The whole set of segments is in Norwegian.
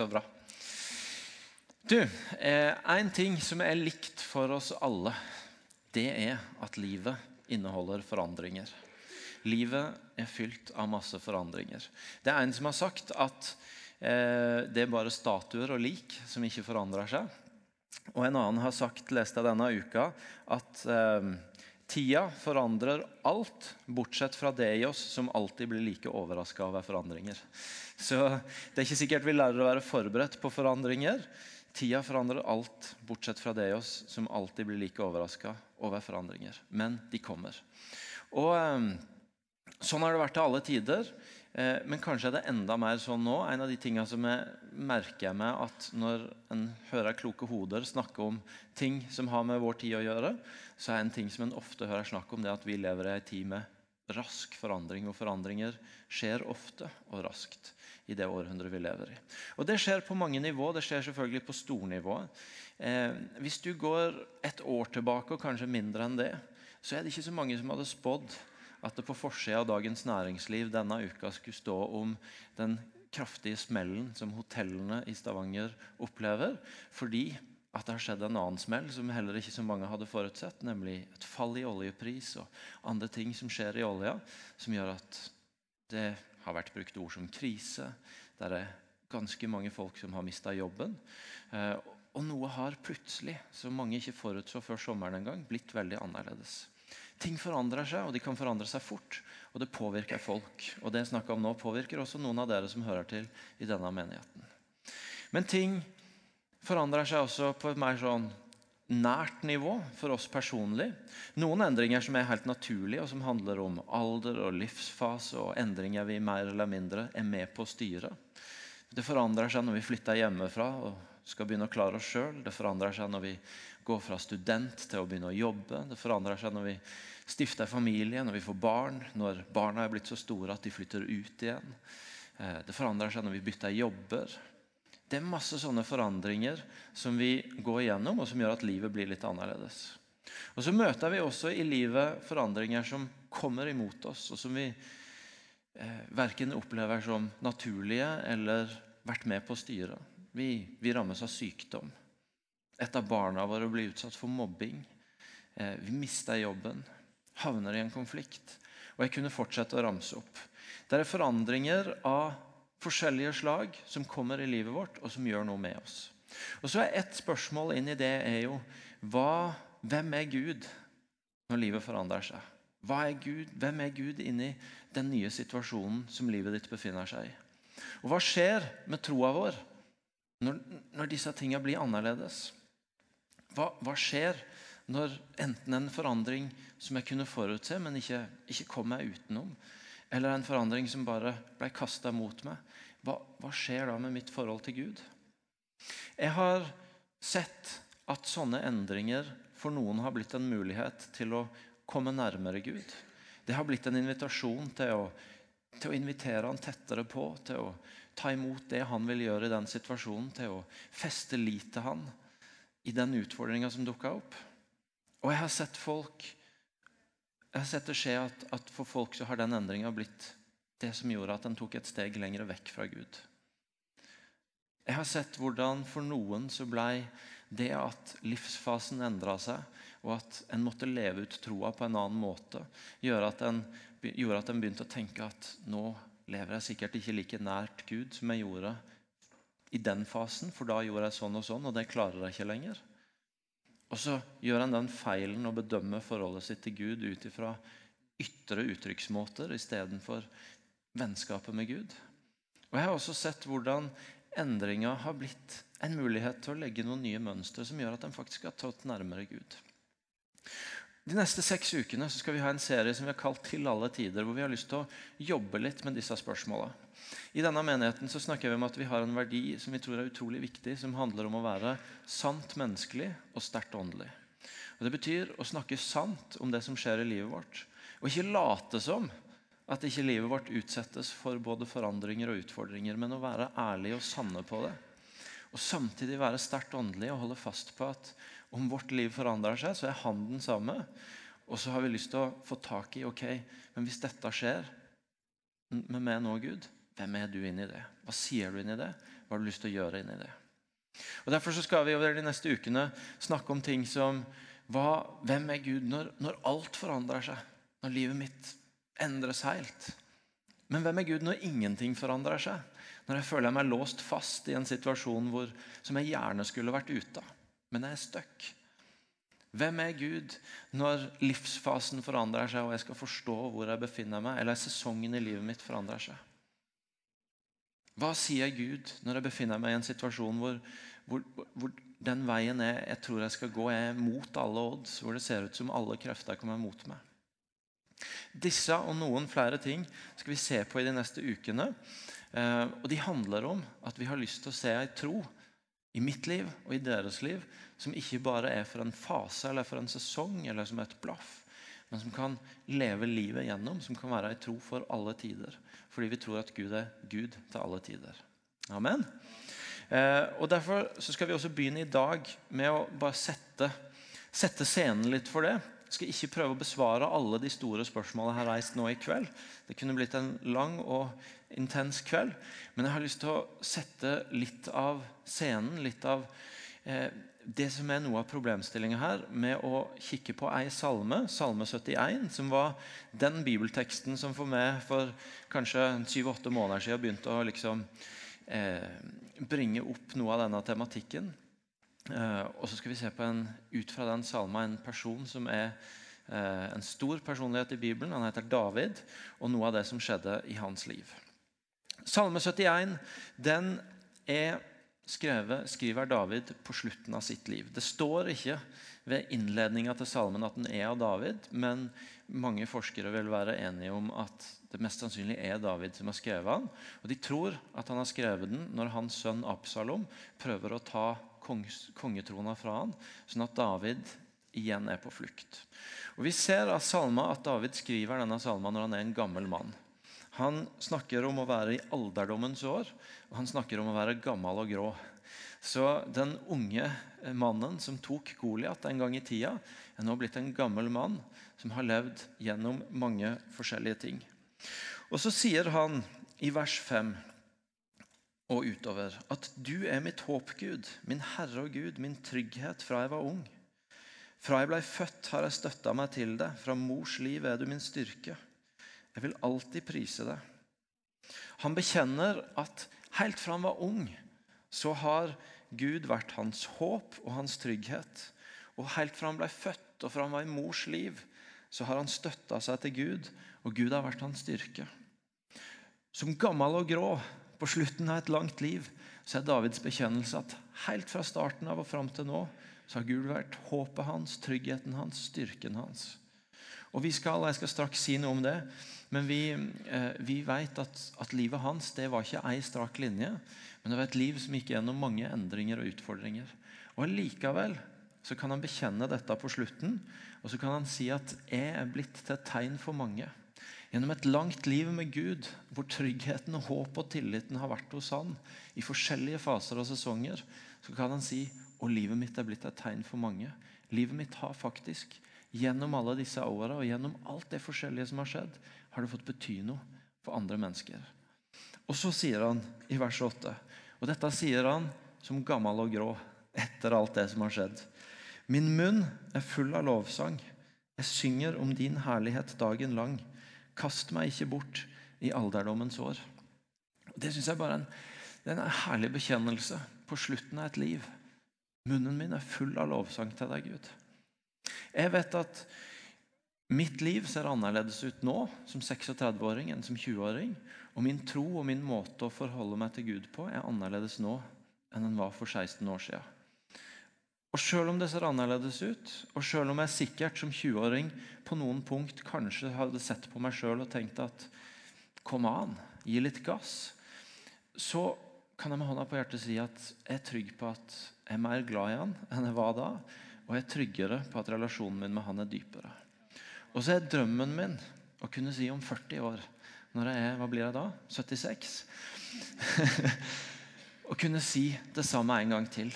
Så bra. Du, eh, en ting som er likt for oss alle, det er at livet inneholder forandringer. Livet er fylt av masse forandringer. Det er en som har sagt at eh, det er bare statuer og lik som ikke forandrer seg. Og en annen har sagt, leste jeg denne uka, at eh, tida forandrer alt, bortsett fra det i oss som alltid blir like overraska over forandringer. Så det er ikke sikkert vi lærer å være forberedt på forandringer. Tida forandrer alt, bortsett fra det i oss som alltid blir like overraska over forandringer. Men de kommer. Og eh, Sånn har det vært til alle tider. Eh, men kanskje er det enda mer sånn nå. En av de tingene som jeg merker meg at når en hører kloke hoder snakke om ting som har med vår tid å gjøre, så er en ting som en ofte hører snakk om, det at vi lever i en tid med rask forandring. Og forandringer skjer ofte og raskt i det århundret vi lever i. Og Det skjer på mange nivå. Det skjer selvfølgelig på stornivået. Eh, hvis du går et år tilbake, og kanskje mindre enn det, så er det ikke så mange som hadde spådd at det på forsida av Dagens Næringsliv denne uka skulle stå om den kraftige smellen som hotellene i Stavanger opplever. Fordi at det har skjedd en annen smell som heller ikke så mange hadde forutsett. Nemlig et fall i oljepris og andre ting som skjer i olja, som gjør at det har vært brukt ord som krise. Det er ganske mange folk som har mista jobben. Eh, og noe har plutselig, som mange ikke forutså før sommeren engang, blitt veldig annerledes. Ting forandrer seg, og de kan forandre seg fort. Og det påvirker folk. Og det jeg snakker om nå, påvirker også noen av dere som hører til i denne menigheten. Men ting forandrer seg også på et mer sånn nært nivå for oss personlig. Noen endringer som er helt naturlige, og som handler om alder og livsfase og endringer vi mer eller mindre er med på å styre. Det forandrer seg når vi flytter hjemmefra og skal begynne å klare oss sjøl. Det forandrer seg når vi går fra student til å begynne å jobbe. Det forandrer seg når vi stifter familie, når vi får barn, når barna er blitt så store at de flytter ut igjen. Eh, det forandrer seg når vi bytter jobber. Det er masse sånne forandringer som vi går igjennom, og som gjør at livet blir litt annerledes. Og Så møter vi også i livet forandringer som kommer imot oss, og som vi eh, verken opplever som naturlige eller vært med på å styre. Vi, vi rammes av sykdom. Et av barna våre blir utsatt for mobbing. Eh, vi mister jobben havner i en konflikt. Og jeg kunne fortsette å ramse opp. Det er forandringer av forskjellige slag som kommer i livet vårt, og som gjør noe med oss. Og så er Ett spørsmål inn i det er jo hva, hvem er Gud når livet forandrer seg? Hva er Gud? Hvem er Gud inni den nye situasjonen som livet ditt befinner seg i? Og hva skjer med troa vår når, når disse tingene blir annerledes? Hva, hva skjer når enten en forandring som jeg kunne forutse, men ikke, ikke kom meg utenom, eller en forandring som bare ble kasta mot meg, hva, hva skjer da med mitt forhold til Gud? Jeg har sett at sånne endringer for noen har blitt en mulighet til å komme nærmere Gud. Det har blitt en invitasjon til å, til å invitere han tettere på, til å ta imot det han vil gjøre i den situasjonen, til å feste lit til han i den utfordringa som dukka opp. Og jeg har sett folk jeg har sett det skje at, at for folk så har den endringa blitt det som gjorde at en tok et steg lenger vekk fra Gud. Jeg har sett hvordan for noen så blei det at livsfasen endra seg, og at en måtte leve ut troa på en annen måte, gjorde at, en, gjorde at en begynte å tenke at nå lever jeg sikkert ikke like nært Gud som jeg gjorde i den fasen, for da gjorde jeg sånn og sånn, og det klarer jeg ikke lenger. Og så gjør han den feilen å bedømme forholdet sitt til Gud ut ifra ytre uttrykksmåter istedenfor vennskapet med Gud. Og Jeg har også sett hvordan endringa har blitt en mulighet til å legge noen nye mønstre som gjør at en faktisk har tatt nærmere Gud. De neste seks ukene skal vi ha en serie som vi har kalt 'Til alle tider', hvor vi har lyst til å jobbe litt med disse spørsmåla. I denne menigheten så snakker vi om at vi har en verdi som vi tror er utrolig viktig, som handler om å være sant menneskelig og sterkt åndelig. Og Det betyr å snakke sant om det som skjer i livet vårt. Og ikke late som at ikke livet vårt utsettes for både forandringer og utfordringer, men å være ærlig og sanne på det. Og samtidig være sterkt åndelig og holde fast på at om vårt liv forandrer seg, så er han den samme. Og så har vi lyst til å få tak i ok, men hvis dette skjer med meg nå, Gud, hvem er du inni det? Hva sier du inni det? Hva har du lyst til å gjøre inni det? Og Derfor skal vi over de neste ukene snakke om ting som hva, Hvem er Gud når, når alt forandrer seg? Når livet mitt endres helt? Men hvem er Gud når ingenting forandrer seg? Når jeg føler meg låst fast i en situasjon hvor, som jeg gjerne skulle vært ute av, men jeg er stuck? Hvem er Gud når livsfasen forandrer seg og jeg skal forstå hvor jeg befinner meg, eller sesongen i livet mitt forandrer seg? Hva sier Gud når jeg befinner meg i en situasjon hvor, hvor, hvor den veien jeg, jeg, tror jeg skal gå, er mot alle odds, hvor det ser ut som alle krefter kommer mot meg? Disse og noen flere ting skal vi se på i de neste ukene. Eh, og De handler om at vi har lyst til å se ei tro i mitt liv og i deres liv som ikke bare er for en fase eller for en sesong eller som et blaff, men som kan leve livet gjennom, som kan være ei tro for alle tider. Fordi vi tror at Gud er Gud til alle tider. Amen. Eh, og Derfor skal vi også begynne i dag med å bare sette, sette scenen litt for det. Jeg skal ikke prøve å besvare alle de store spørsmålene jeg har reist nå i kveld. Det kunne blitt en lang og intens kveld. Men jeg har lyst til å sette litt av scenen, litt av eh, det som er noe av problemstillinga her, med å kikke på ei salme, salme 71, som var den bibelteksten som for meg for kanskje syv-åtte måneder siden begynte å liksom eh, bringe opp noe av denne tematikken. Eh, og så skal vi se på en, ut fra den salma en person som er eh, en stor personlighet i Bibelen. Han heter David, og noe av det som skjedde i hans liv. Salme 71 den er skrevet, skriver David på slutten av sitt liv. Det står ikke ved innledninga til salmen at den er av David, men mange forskere vil være enige om at det mest sannsynlig er David som har skrevet den. Og De tror at han har skrevet den når hans sønn Absalom prøver å ta kongetrona fra han, sånn at David igjen er på flukt. Og Vi ser av salma at David skriver denne salma når han er en gammel mann. Han snakker om å være i alderdommens år, og han snakker om å være gammel og grå. Så den unge mannen som tok Goliat en gang i tida, er nå blitt en gammel mann som har levd gjennom mange forskjellige ting. Og så sier han i vers 5 og utover at du er mitt håp, Gud, min Herre og Gud, min trygghet fra jeg var ung. Fra jeg blei født, har jeg støtta meg til det. Fra mors liv er du min styrke. Jeg vil alltid prise deg. Han bekjenner at helt fra han var ung, så har Gud vært hans håp og hans trygghet. Og helt fra han ble født og fra han var i mors liv, så har han støtta seg til Gud, og Gud har vært hans styrke. Som gammel og grå på slutten av et langt liv så er Davids bekjennelse at helt fra starten av og fram til nå så har Gud vært håpet hans, tryggheten hans, styrken hans. Og vi skal, Jeg skal straks si noe om det, men vi, eh, vi vet at, at, livet hans det var ikke ei strak linje, men det var et liv som gikk gjennom mange endringer og utfordringer. Og Likevel så kan han bekjenne dette på slutten, og så kan han si at 'jeg er blitt til et tegn for mange'. Gjennom et langt liv med Gud, hvor tryggheten, og håp og tilliten har vært hos han i forskjellige faser og sesonger, så kan han si og livet mitt er blitt et tegn for mange. Livet mitt har faktisk, gjennom alle disse åra og gjennom alt det forskjellige som har skjedd, har det fått bety noe for andre mennesker. Og så sier han i vers 8, og dette sier han som gammel og grå etter alt det som har skjedd. Min munn er full av lovsang. Jeg synger om din herlighet dagen lang. Kast meg ikke bort i alderdommens år. Det syns jeg bare er en, en herlig bekjennelse på slutten av et liv. Munnen min er full av lovsang til deg, Gud. Jeg vet at mitt liv ser annerledes ut nå som 36-åring enn som 20-åring. Og min tro og min måte å forholde meg til Gud på er annerledes nå enn den var for 16 år siden. Og Selv om det ser annerledes ut, og selv om jeg sikkert som 20-åring på noen punkt kanskje hadde sett på meg sjøl og tenkt at kom an, gi litt gass, så kan jeg med hånda på hjertet si at jeg er trygg på at jeg er mer glad i han enn jeg var da. Og jeg er tryggere på at relasjonen min med han er dypere. Og så er drømmen min å kunne si om 40 år, når jeg er hva blir jeg da? 76? å kunne si det samme en gang til.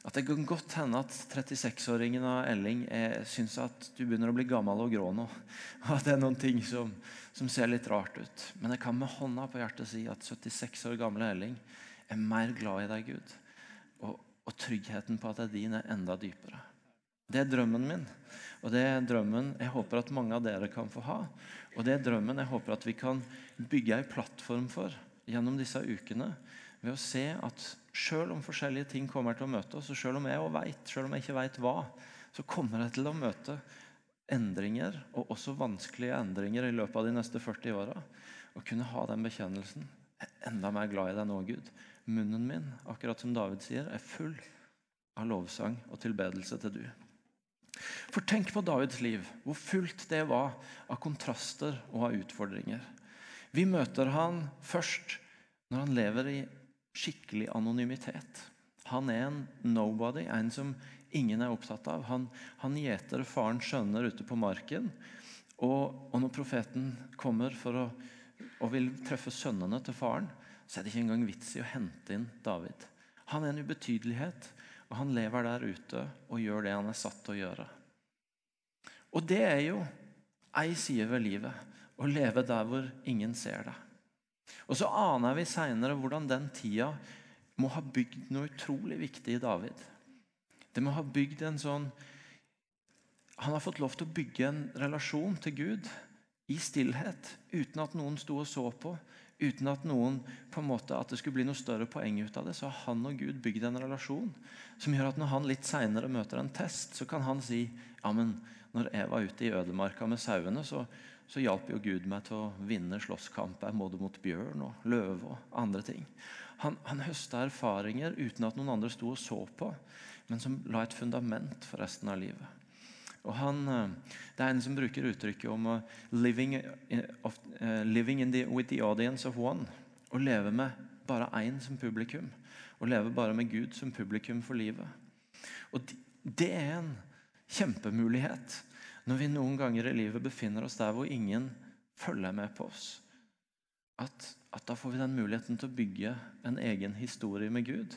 At Det kan godt hende at 36-åringen av Elling syns at du begynner å bli gammel og grå nå. Og at det er noen ting som, som, ser litt rart ut. Men jeg kan med hånda på hjertet si at 76 år gamle Elling er mer glad i deg, Gud. Og, tryggheten på at det er din, er enda dypere. Det er drømmen min, og det er drømmen jeg håper at mange av dere kan få ha. Og det er drømmen jeg håper at vi kan bygge ei plattform for gjennom disse ukene. Ved å se at selv om forskjellige ting kommer til å møte oss, og selv om jeg vet, selv om jeg ikke vet hva, så kommer jeg til å møte endringer, og også vanskelige endringer i løpet av de neste 40 åra. Å kunne ha den bekjennelsen. Er enda mer glad i deg nå, Gud. Munnen min, akkurat som David sier, er full av lovsang og tilbedelse til du. For tenk på Davids liv, hvor fullt det var av kontraster og av utfordringer. Vi møter han først når han lever i skikkelig anonymitet. Han er en nobody, en som ingen er opptatt av. Han, han gjeter farens sønner ute på marken. Og, og når profeten kommer for å, og vil treffe sønnene til faren, så er det ikke engang vits i å hente inn David. Han er en ubetydelighet, og han lever der ute og gjør det han er satt til å gjøre. Og det er jo ei side ved livet. Å leve der hvor ingen ser det. Og så aner vi seinere hvordan den tida må ha bygd noe utrolig viktig i David. Det må ha bygd en sånn Han har fått lov til å bygge en relasjon til Gud i stillhet, uten at noen sto og så på, uten at noen på en måte, at det skulle bli noe større poeng ut av det. Så har han og Gud bygd en relasjon som gjør at når han litt seinere møter en test, så kan han si ja, men når jeg var ute i ødemarka med sauene, så, så hjalp jo Gud meg til å vinne slåsskamper både mot bjørn og løve og andre ting. Han, han høsta erfaringer uten at noen andre sto og så på, men som la et fundament for resten av livet. Og han, eh, Det er en som bruker uttrykket om living, of, uh, living in the, with the audience of one. Å leve med bare én som publikum. Å leve bare med Gud som publikum for livet. Og Det er en kjempemulighet når vi noen ganger i livet befinner oss der hvor ingen følger med på oss. At, at da får vi den muligheten til å bygge en egen historie med Gud.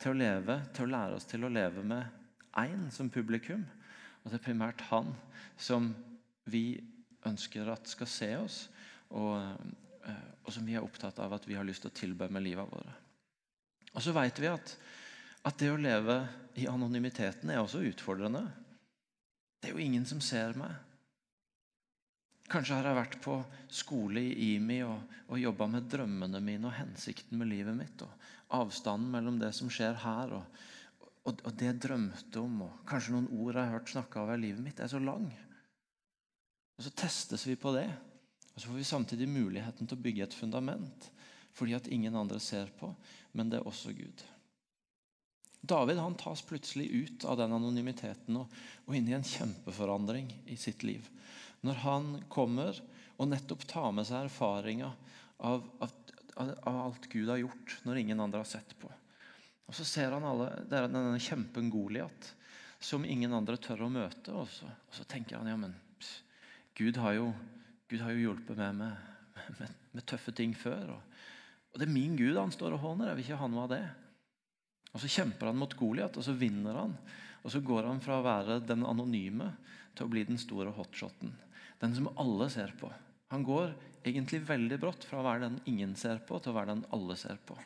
Til å leve, til å lære oss til å leve med én som publikum. Og det er primært han som vi ønsker at skal se oss, og, eh, og som vi er opptatt av at vi har lyst til å tilbe med livet våre. Og så vet vi at, at det å leve i anonymiteten er også utfordrende. Det er jo ingen som ser meg. Kanskje har jeg vært på skole i IMI og, og jobba med drømmene mine og hensikten med livet mitt. og Avstanden mellom det som skjer her, og, og, og det jeg drømte om, og kanskje noen ord jeg har hørt snakka over livet mitt, er så lang. Og Så testes vi på det. Og så får vi samtidig muligheten til å bygge et fundament. Fordi at ingen andre ser på, men det er også Gud. David han tas plutselig ut av den anonymiteten og, og inn i en kjempeforandring i sitt liv. Når han kommer og nettopp tar med seg erfaringa av, av, av alt Gud har gjort når ingen andre har sett på. Og Så ser han alle, det er denne kjempen Goliat som ingen andre tør å møte. Og så, og så tenker han ja, men pss, Gud, har jo, Gud har jo hjulpet meg med, med, med, tøffe ting før. Og, og, det er min Gud han står og håner. Jeg vil ikke ha noe av det. Og Så kjemper han mot Goliat, og så vinner han. Og så går han fra å være den anonyme til å bli den store hotshoten. Den som alle ser på. Han går egentlig veldig brått fra å være den ingen ser på, til å være den alle ser på.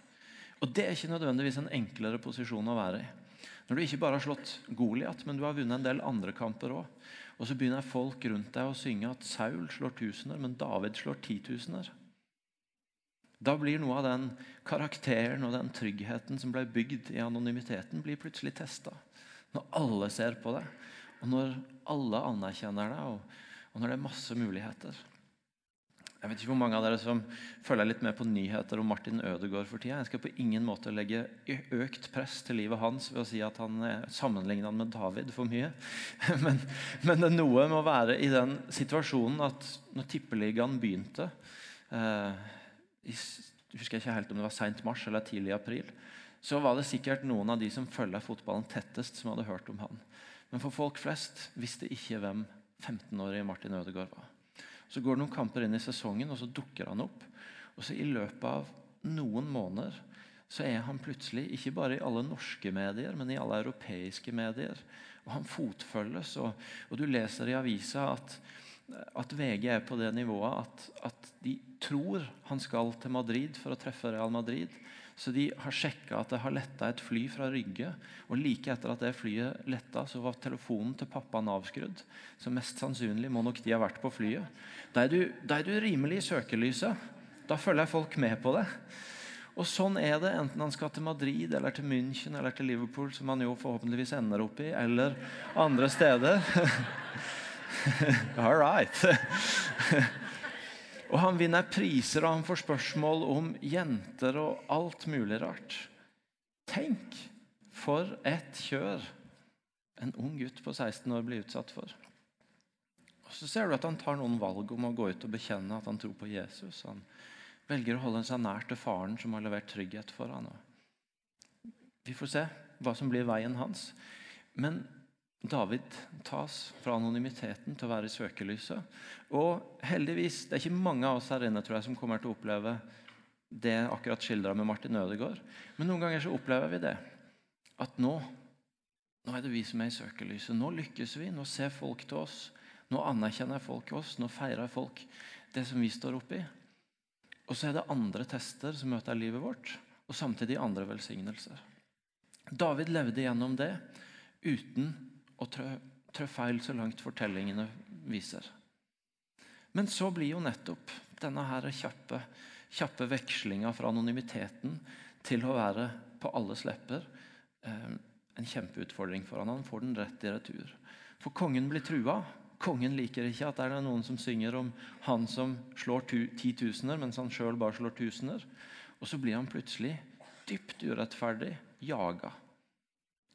Og Det er ikke nødvendigvis en enklere posisjon å være i. Når du ikke bare har slått Goliat, men du har vunnet en del andre kamper òg. Og så begynner folk rundt deg å synge at Saul slår tusener, men David slår titusener. Da blir noe av den karakteren og den tryggheten som ble bygd i anonymiteten, blir plutselig testa. Når alle ser på deg, og når alle anerkjenner deg, og, når det er masse muligheter. Jeg vet ikke hvor mange av dere som følger litt med på nyheter om Martin Ødegaard for tida. Jeg skal på ingen måte legge økt press til livet hans ved å si at han sammenligner med David for mye. Men, men, det er noe med å være i den situasjonen at når Tippeligaen begynte eh, i, jeg husker ikke helt om det var sent mars eller tidlig april, så var det sikkert noen av de som følger fotballen tettest, som hadde hørt om han. Men for folk flest visste ikke hvem 15-årige Martin Ødegaard var. Så går det noen kamper inn i sesongen, og så dukker han opp. Og så I løpet av noen måneder så er han plutselig ikke bare i alle norske medier, men i alle europeiske medier. Og Han fotfølges, og, og du leser i avisa at, at, VG er på det nivået at, at, de tror han skal til Madrid for å treffe Real Madrid. Så de har sjekka at det har letta et fly fra Rygge. Og like etter at det flyet letta, så var telefonen til pappaen avskrudd. Så mest sannsynlig må nok de ha vært på flyet. Da er du, da er du rimelig i søkelyset. Da følger folk med på det. Og sånn er det enten han skal til Madrid eller til München eller til Liverpool, som han jo forhåpentligvis ender opp i, eller andre steder. All right. og han vinner priser, og han får spørsmål om jenter og alt mulig rart. Tenk for et kjør en ung gutt på 16 år blir utsatt for. Og Så ser du at han tar noen valg om å gå ut og bekjenne at han tror på Jesus. Han velger å holde seg nær til faren som har levert trygghet for han. Vi får se hva som blir veien hans. Men David tas fra anonymiteten til å være i søkelyset. Og heldigvis, det er ikke mange av oss her inne tror jeg, som kommer til å oppleve det akkurat skildra med Martin Ødegaard. Men noen ganger så opplever vi det. At nå, nå er det vi som er i søkelyset. Nå lykkes vi. Nå ser folk til oss. Nå anerkjenner folk oss. Nå feirer folk det som vi står oppi. Og så er det andre tester som møter livet vårt, og samtidig andre velsignelser. David levde gjennom det uten å trø, trø feil så langt fortellingene viser. Men så blir jo nettopp denne her kjappe, kjappe vekslinga fra anonymiteten til å være på alles lepper eh, en kjempeutfordring for han. Han får den rett i retur. For kongen blir trua, Kongen liker ikke at det er noen som synger om han som slår titusener, mens han sjøl bare slår tusener. Og så blir han plutselig dypt urettferdig jaga.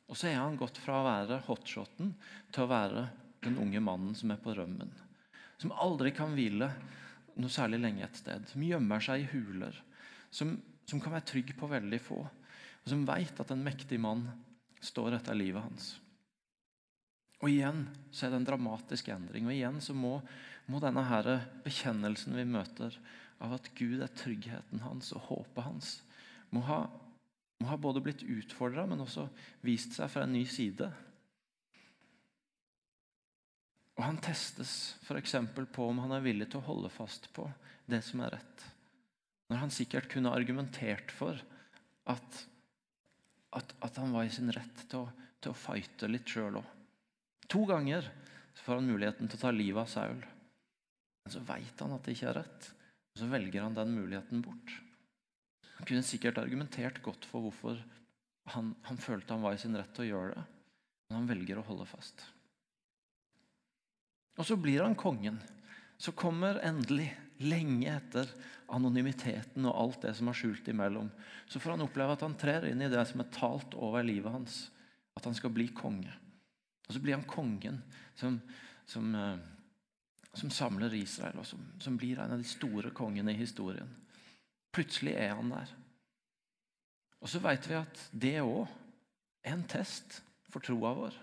Og så er han gått fra å være hotshoten til å være den unge mannen som er på rømmen. Som aldri kan hvile noe særlig lenge et sted. Som gjemmer seg i huler. Som, som kan være trygg på veldig få. Og som veit at en mektig mann står etter livet hans. Og igjen så er det en dramatisk endring. Og igjen så må, må denne her bekjennelsen vi møter av at Gud er tryggheten hans og håpet hans, må ha, må ha både blitt utfordra, men også vist seg fra en ny side. Og Han testes f.eks. på om han er villig til å holde fast på det som er rett. Når han sikkert kunne argumentert for at, at, at han var i sin rett til å, til å fighte litt sjøl òg. To ganger får han muligheten til å ta livet av Saul. Men så veit han at det ikke er rett, og så velger han den muligheten bort. Han kunne sikkert argumentert godt for hvorfor han, han følte han var i sin rett til å gjøre det, men han velger å holde fast. Og så blir han kongen. Så kommer endelig, lenge etter anonymiteten og alt det som er skjult imellom, så får han oppleve at han trer inn i det som er talt over livet hans. At han skal bli konge. Og så blir han kongen som, som, eh, som samler Israel, og som, som, blir en av de store kongene i historien. Plutselig er han der. Og så vet vi at det òg er en test for troa vår.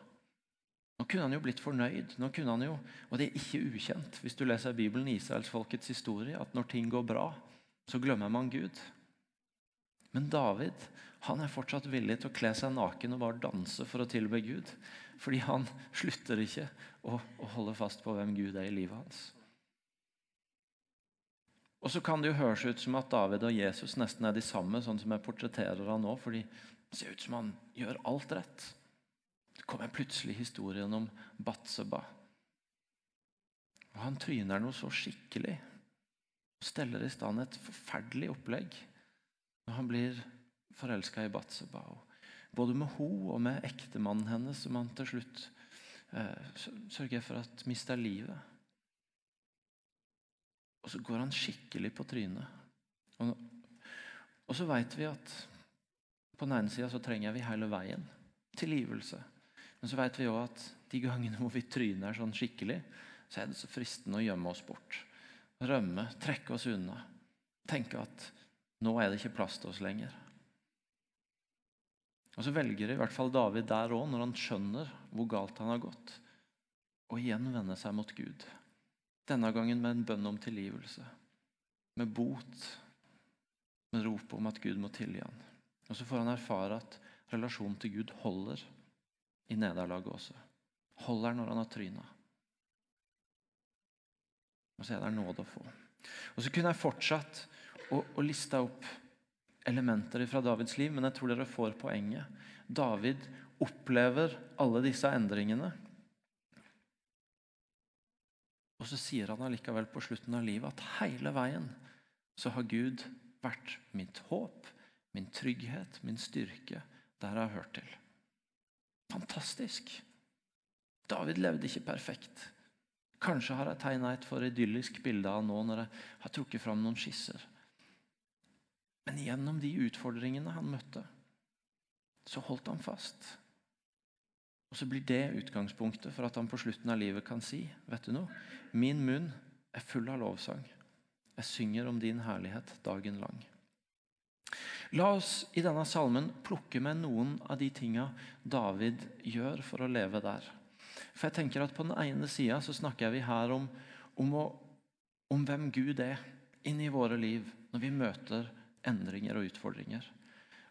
Nå kunne han jo blitt fornøyd, nå kunne han jo, og det er ikke ukjent hvis du leser Bibelen, Israelsfolkets historie, at når ting går bra, så glemmer man Gud. Men David han er fortsatt villig til å kle seg naken og bare danse for å tilbe Gud. Fordi han slutter ikke å, å holde fast på hvem Gud er i livet hans. Og så kan det jo høres ut som at David og Jesus nesten er de samme, sånn som jeg portretterer han nå, fordi det ser ut som han gjør alt rett. Så kommer plutselig historien om Batseba. Og Han tryner noe så skikkelig og steller i stand et forferdelig opplegg når han blir forelska i Batseba. Både med henne og med ektemannen hennes, som han til slutt eh, sørger for at mister livet. Og så går han skikkelig på trynet. Og, og så veit vi at på den ene sida så trenger vi hele veien tilgivelse. Men så veit vi òg at de gangene hvor vi tryner sånn skikkelig, så er det så fristende å gjemme oss bort. Rømme, trekke oss unna. Tenke at nå er det ikke plass til oss lenger. Og Så velger i hvert fall David der òg, når han skjønner hvor galt han har gått, å igjen vende seg mot Gud. Denne gangen med en bønn om tilgivelse, med bot, med rop om at Gud må tilgi han. Og Så får han erfare at relasjonen til Gud holder i nederlaget også. Holder når han har tryna. Og så er det nåde å få. Og så kunne jeg fortsatt å, å liste opp elementer fra Davids liv, men jeg tror dere får poenget. David opplever alle disse endringene. Og så sier han allikevel på slutten av livet at hele veien så har Gud vært mitt håp, min trygghet, min styrke, der jeg har hørt til. Fantastisk! David levde ikke perfekt. Kanskje har jeg tegna et for idyllisk bilde av nå når jeg har trukket fram noen skisser. Men gjennom de utfordringene han møtte, så holdt han fast. Og så blir det utgangspunktet for at han på slutten av livet kan si vet du noe, min munn er full av lovsang. Jeg synger om din herlighet dagen lang. La oss i denne salmen plukke med noen av de tinga David gjør for å leve der. For jeg tenker at På den ene sida snakker vi her om, om, å, om hvem Gud er inni våre liv når vi møter endringer og utfordringer.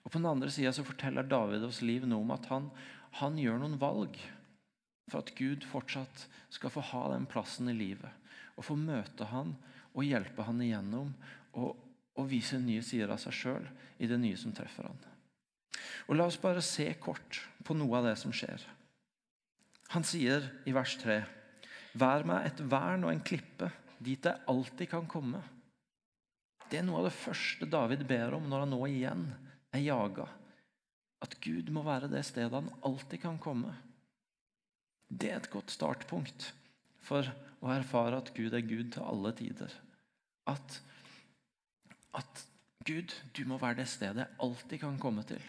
Og På den andre sida forteller David oss liv noe om at han, han gjør noen valg for at Gud fortsatt skal få ha den plassen i livet. Og få møte han og hjelpe han igjennom og, og vise nye sider av seg sjøl i det nye som treffer han. Og La oss bare se kort på noe av det som skjer. Han sier i vers 3.: Vær meg et vern og en klippe, dit jeg alltid kan komme. Det er noe av det første David ber om når han nå igjen er jaga. At Gud må være det stedet han alltid kan komme. Det er et godt startpunkt for å erfare at Gud er Gud til alle tider. At, at Gud, du må være det stedet jeg alltid kan komme til.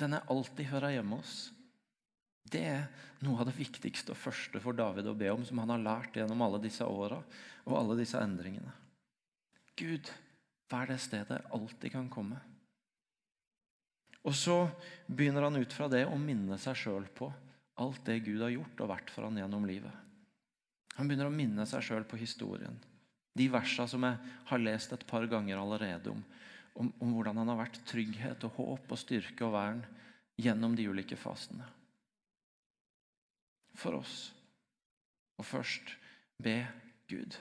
Den jeg alltid hører hjemme hos. Det er noe av det viktigste og første for David å be om, som han har lært gjennom alle disse åra og alle disse endringene. Gud, vær det stedet jeg alltid kan komme. Og så begynner han ut fra det å minne seg sjøl på alt det Gud har gjort og vært for han gjennom livet. Han begynner å minne seg sjøl på historien. De versene som jeg har lest et par ganger allerede om, om, om hvordan han har vært trygghet og håp og styrke og vern gjennom de ulike fasene for oss. Og først be Gud.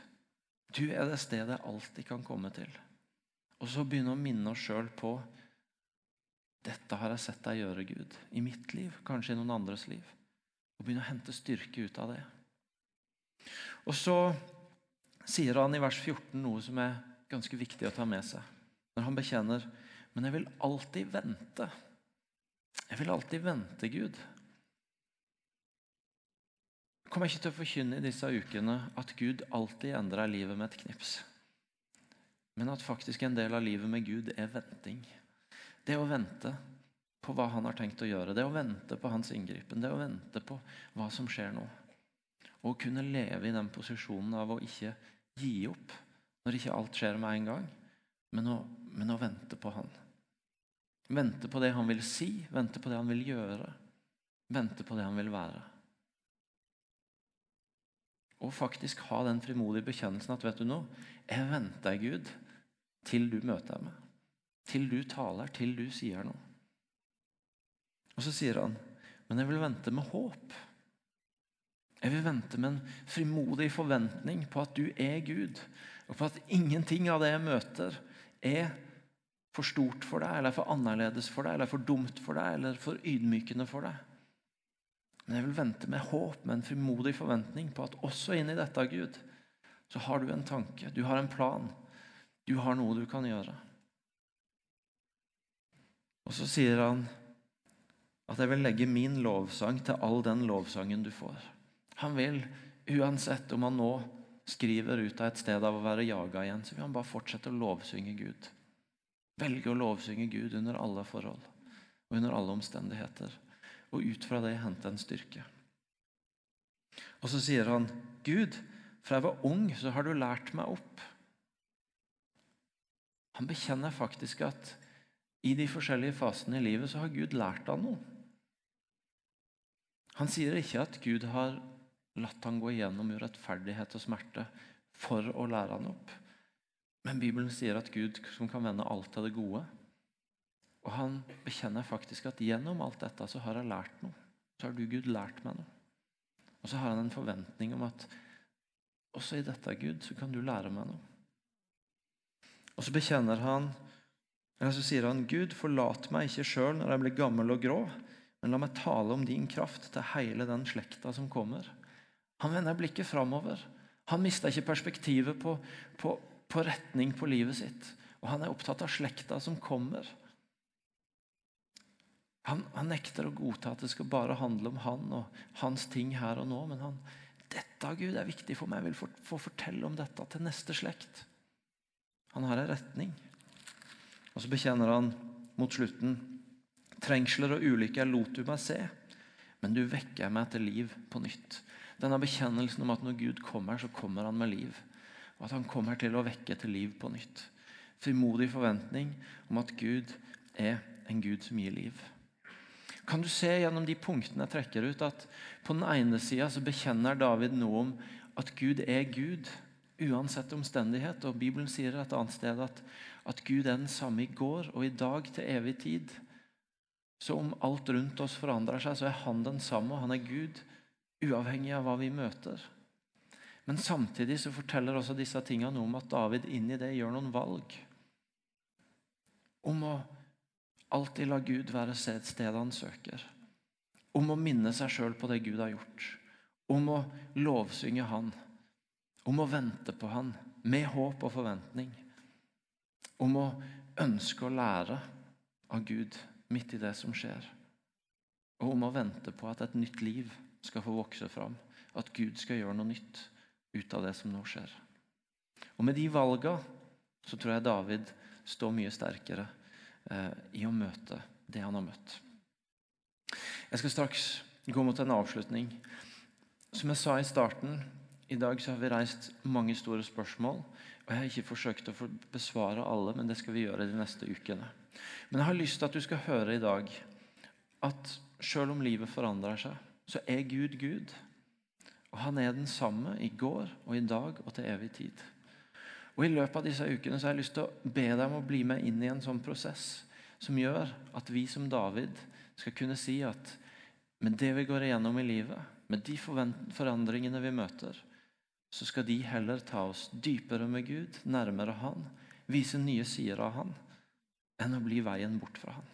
Du er det stedet jeg alltid kan komme til. Og så begynne å minne oss sjøl på dette har jeg sett deg gjøre, Gud. I mitt liv, kanskje i noen andres liv. Og begynne å hente styrke ut av det. Og så sier han i vers 14 noe som er ganske viktig å ta med seg. Når han bekjenner Men jeg vil alltid vente. Jeg vil alltid vente, Gud Jeg kommer ikke til å forkynne i disse ukene at Gud alltid endrer livet med et knips. Men at faktisk en del av livet med Gud er venting. Det å vente på hva han har tenkt å gjøre. Det å vente på hans inngripen. Det å vente på hva som skjer nå. Å kunne leve i den posisjonen av å ikke gi opp når ikke alt skjer med en gang, men å, men å vente på han. Vente på det han vil si, vente på det han vil gjøre, vente på det han vil være og faktisk ha den frimodige bekjennelsen at vet du noe, jeg venter, Gud, til du møter meg. Til du taler, til du sier noe. Og så sier han, men jeg vil vente med håp. Jeg vil vente med en frimodig forventning på at du er Gud, og på at ingenting av det jeg møter, er for stort for deg, eller for annerledes for deg, eller for dumt for deg, eller for ydmykende for deg. Men jeg vil vente med håp, med en frimodig forventning på at også inni dette, Gud, så har du en tanke, du har en plan. Du har noe du kan gjøre. Og så sier han at jeg vil legge min lovsang til all den lovsangen du får. Han vil, uansett om han nå skriver ut av et sted av å være jaga igjen, så vil han bare fortsette å lovsynge Gud. Velge å lovsynge Gud under alle forhold og under alle omstendigheter og ut fra det hente en styrke. Og så sier han, 'Gud, fra jeg var ung, så har du lært meg opp.' Han bekjenner faktisk at i de forskjellige fasene i livet så har Gud lært han noe. Han sier ikke at Gud har latt han gå igjennom urettferdighet og smerte for å lære han opp. Men Bibelen sier at Gud som kan vende alt til det gode, og han bekjenner faktisk at gjennom alt dette så har jeg lært noe. Så har du, Gud, lært meg noe. Og så har han en forventning om at også i dette, Gud, så kan du lære meg noe. Og så bekjenner han Eller så sier han, Gud, forlat meg ikke sjøl når jeg blir gammel og grå, men la meg tale om din kraft til hele den slekta som kommer. Han vender blikket framover. Han mista ikke perspektivet på, på, på retning på livet sitt. Og han er opptatt av slekta som kommer. Han, han, nekter å godta at det skal bare handle om han og hans ting her og nå. Men han, dette Gud er viktig for meg. Jeg vil få, få fortelle om dette til neste slekt. Han har en retning. Og så bekjenner han mot slutten Trengsler og ulykker lot du meg se, men du vekker meg til liv på nytt. Denne bekjennelsen om at når Gud kommer, så kommer han med liv. Og at han kommer til å vekke til liv på nytt. Frimodig forventning om at Gud er en Gud som gir liv kan du se gjennom de punktene jeg trekker ut, at på den ene sida bekjenner David noe om at Gud er Gud uansett omstendighet. Og Bibelen sier et annet sted at, at Gud er den samme i går og i dag til evig tid. Så om alt rundt oss forandrer seg, så er han den samme, og han er Gud, uavhengig av hva vi møter. Men samtidig så forteller også disse tingene noe om at David inni det gjør noen valg. Om å Alltid la Gud være et sted han søker. Om å minne seg sjøl på det Gud har gjort. Om å lovsynge Han. Om å vente på Han med håp og forventning. Om å ønske å lære av Gud midt i det som skjer. Og om å vente på at et nytt liv skal få vokse fram. At Gud skal gjøre noe nytt ut av det som nå skjer. Og Med de valga så tror jeg David står mye sterkere Eh, i å møte det han har møtt. Jeg skal straks gå mot en avslutning. Som jeg sa i starten, i dag så har vi reist mange store spørsmål. og Jeg har ikke forsøkt å besvare alle, men det skal vi gjøre de neste ukene. Men jeg har lyst til at du skal høre i dag at selv om livet forandrer seg, så er Gud Gud. Og han er den samme i går og i dag og til evig tid. Og I løpet av disse ukene så har jeg lyst til å be deg om å bli med inn i en sånn prosess som gjør at vi som David skal kunne si at med det vi går igjennom i livet, med de forandringene vi møter, så skal de heller ta oss dypere med Gud, nærmere Han, vise nye sider av Han, enn å bli veien bort fra Han.